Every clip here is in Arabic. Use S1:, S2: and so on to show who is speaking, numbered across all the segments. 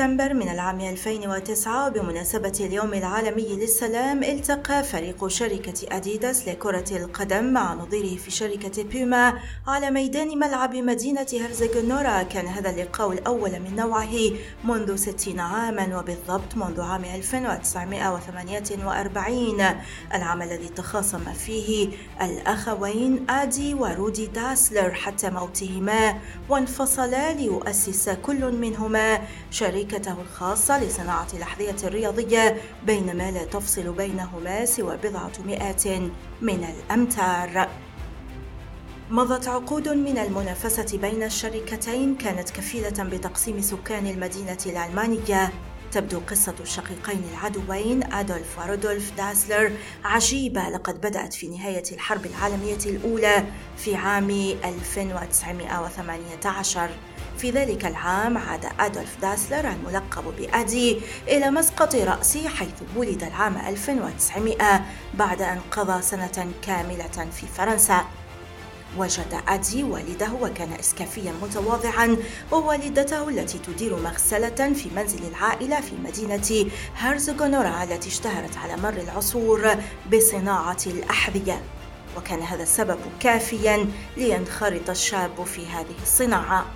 S1: سبتمبر من العام 2009 بمناسبة اليوم العالمي للسلام التقى فريق شركة أديداس لكرة القدم مع نظيره في شركة بيوما على ميدان ملعب مدينة هرزغنورا كان هذا اللقاء الأول من نوعه منذ 60 عاما وبالضبط منذ عام 1948 العام الذي تخاصم فيه الأخوين آدي ورودي داسلر حتى موتهما وانفصلا ليؤسس كل منهما. شركته الخاصة لصناعة الأحذية الرياضية بينما لا تفصل بينهما سوى بضعة مئات من الأمتار. مضت عقود من المنافسة بين الشركتين كانت كفيلة بتقسيم سكان المدينة الألمانية. تبدو قصة الشقيقين العدوين أدولف ورودولف داسلر عجيبة لقد بدأت في نهاية الحرب العالمية الأولى في عام 1918 في ذلك العام عاد أدولف داسلر الملقب بأدي إلى مسقط رأسه حيث ولد العام 1900 بعد أن قضى سنة كاملة في فرنسا. وجد أدي والده وكان إسكافيا متواضعا ووالدته التي تدير مغسلة في منزل العائلة في مدينة هرزغونورا التي اشتهرت على مر العصور بصناعة الأحذية. وكان هذا السبب كافيا لينخرط الشاب في هذه الصناعة.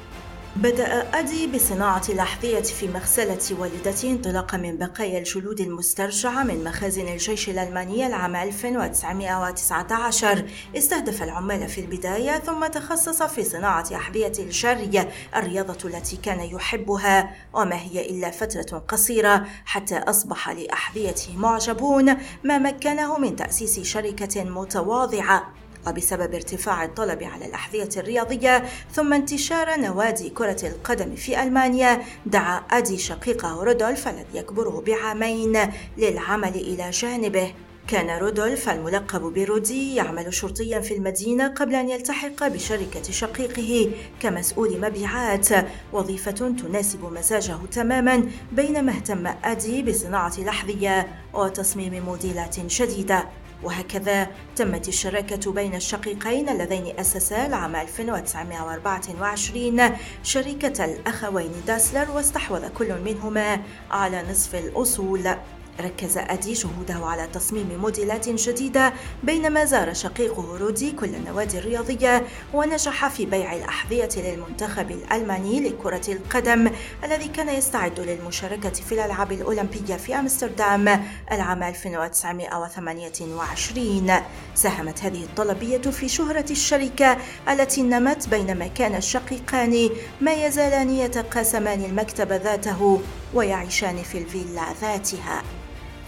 S1: بدأ أدي بصناعة الأحذية في مغسلة والدته انطلاقا من بقايا الجلود المسترجعة من مخازن الجيش الألماني العام 1919 استهدف العمال في البداية ثم تخصص في صناعة أحذية الجري الرياضة التي كان يحبها وما هي إلا فترة قصيرة حتى أصبح لأحذيته معجبون ما مكنه من تأسيس شركة متواضعة. وبسبب ارتفاع الطلب على الأحذية الرياضية ثم انتشار نوادي كرة القدم في ألمانيا دعا أدي شقيقه رودولف الذي يكبره بعامين للعمل إلى جانبه. كان رودولف الملقب برودي يعمل شرطيا في المدينة قبل أن يلتحق بشركة شقيقه كمسؤول مبيعات. وظيفة تناسب مزاجه تماما بينما اهتم أدي بصناعة الأحذية وتصميم موديلات جديدة وهكذا تمت الشراكة بين الشقيقين اللذين أسسا العام 1924 شركة الأخوين داسلر واستحوذ كل منهما على نصف الأصول. ركز أدي جهوده على تصميم موديلات جديدة بينما زار شقيقه رودي كل النوادي الرياضية ونجح في بيع الأحذية للمنتخب الألماني لكرة القدم الذي كان يستعد للمشاركة في الألعاب الأولمبية في أمستردام العام 1928 ساهمت هذه الطلبية في شهرة الشركة التي نمت بينما كان الشقيقان ما يزالان يتقاسمان المكتب ذاته ويعيشان في الفيلا ذاتها.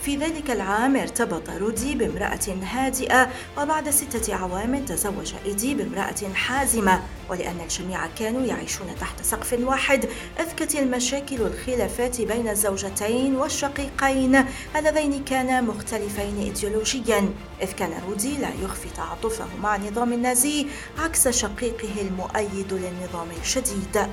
S1: في ذلك العام ارتبط رودي بامرأة هادئة وبعد ستة أعوام تزوج إيدي بامرأة حازمة. ولأن الجميع كانوا يعيشون تحت سقف واحد أذكت المشاكل والخلافات بين الزوجتين والشقيقين اللذين كانا مختلفين إيديولوجيا. إذ كان رودي لا يخفي تعاطفه مع النظام النازي عكس شقيقه المؤيد للنظام الشديد.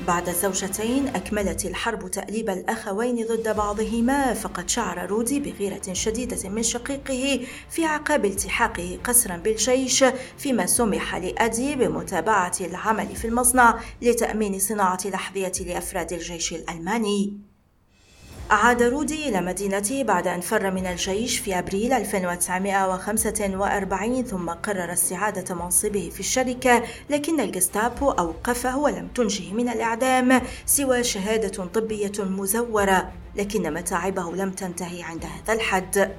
S1: بعد زوجتين أكملت الحرب تأليب الأخوين ضد بعضهما فقد شعر رودي بغيرة شديدة من شقيقه في عقاب التحاقه قسرا بالجيش فيما سمح لأدي بمتابعة العمل في المصنع لتأمين صناعة الأحذية لأفراد الجيش الألماني. عاد رودي إلى مدينته بعد أن فر من الجيش في أبريل 1945 ثم قرر استعادة منصبه في الشركة لكن الجستابو أوقفه ولم تنجه من الإعدام سوى شهادة طبية مزورة لكن متاعبه لم تنتهي عند هذا الحد.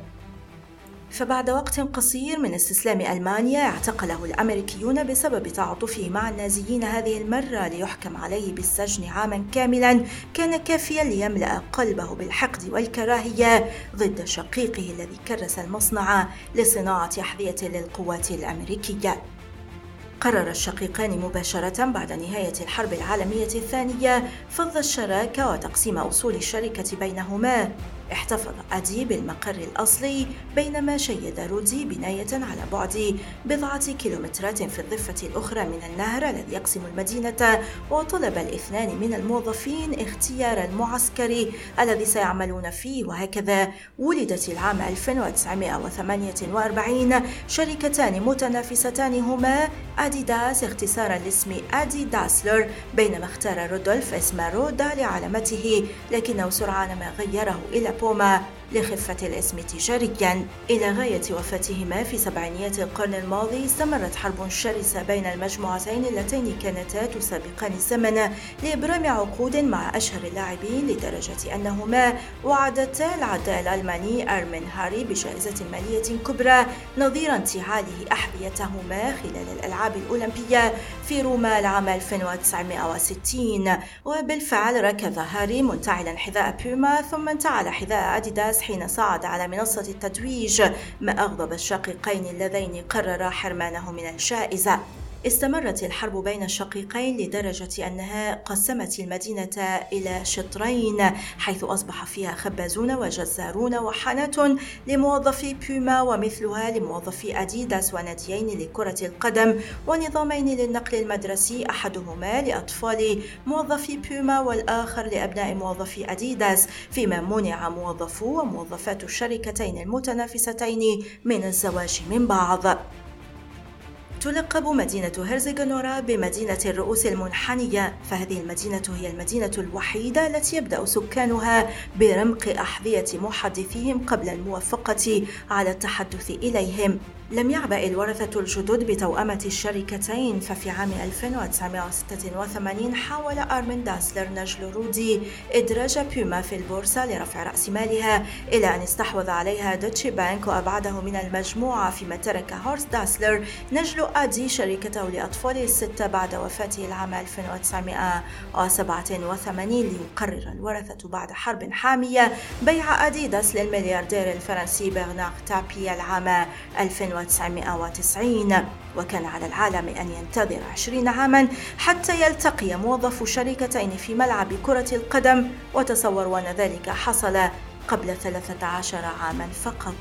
S1: فبعد وقت قصير من استسلام ألمانيا اعتقله الأمريكيون بسبب تعاطفه مع النازيين هذه المرة ليحكم عليه بالسجن عاما كاملا. كان كافيا ليملأ قلبه بالحقد والكراهية ضد شقيقه الذي كرس المصنع لصناعة أحذية للقوات الأمريكية. قرر الشقيقان مباشرة بعد نهاية الحرب العالمية الثانية فض الشراكة وتقسيم أصول الشركة بينهما. احتفظ أدي بالمقر الأصلي بينما شيد رودي بناية على بعد بضعة كيلومترات في الضفة الأخرى من النهر الذي يقسم المدينة وطلب الاثنان من الموظفين اختيار المعسكر الذي سيعملون فيه. وهكذا ولدت العام 1948 شركتان متنافستان هما أديداس اختصارا لاسم أدي داسلر بينما اختار رودولف اسم رودا لعلامته لكنه سرعان ما غيره إلى 朋友们 لخفة الاسم تجاريا إلى غاية وفاتهما في سبعينيات القرن الماضي استمرت حرب شرسة بين المجموعتين اللتين كانتا تسابقان الزمن لإبرام عقود مع أشهر اللاعبين لدرجة أنهما وعدتا العداء الألماني أرمين هاري بجائزة مالية كبرى نظير انتعاله أحذيتهما خلال الألعاب الأولمبية في روما العام 1960 وبالفعل ركض هاري منتعلا حذاء بيوما ثم انتعل حذاء أديداس حين صعد على منصة التتويج ما أغضب الشقيقين اللذين قررا حرمانه من الجائزة. استمرت الحرب بين الشقيقين لدرجة أنها قسمت المدينة إلى شطرين حيث أصبح فيها خبازون وجزارون وحانة لموظفي بيوما ومثلها لموظفي أديداس وناديين لكرة القدم ونظامين للنقل المدرسي أحدهما لأطفال موظفي بيوما والآخر لأبناء موظفي أديداس فيما منع موظفو وموظفات الشركتين المتنافستين من الزواج من بعض. تلقب مدينة هرزغنورا بمدينة الرؤوس المنحنية. فهذه المدينة هي المدينة الوحيدة التي يبدأ سكانها برمق أحذية محدثيهم قبل الموافقة على التحدث إليهم. لم يعبأ الورثة الجدد بتوأمة الشركتين ففي عام 1986 حاول أرمين داسلر نجل رودي إدراج بيوما في البورصة لرفع رأس مالها إلى أن استحوذ عليها دوتشي بانك وأبعده من المجموعة فيما ترك هورست داسلر نجل أدي شركته لأطفاله الستة بعد وفاته العام 1987 ليقرر الورثة بعد حرب حامية بيع أديداس للملياردير الفرنسي برنار تابي العام 2000 1990 وكان على العالم أن ينتظر 20 عاما حتى يلتقي موظف شركتين في ملعب كرة القدم وتصور وأن ذلك حصل قبل 13 عاما فقط.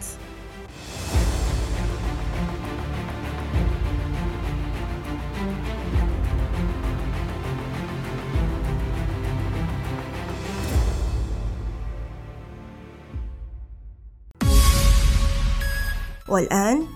S1: والآن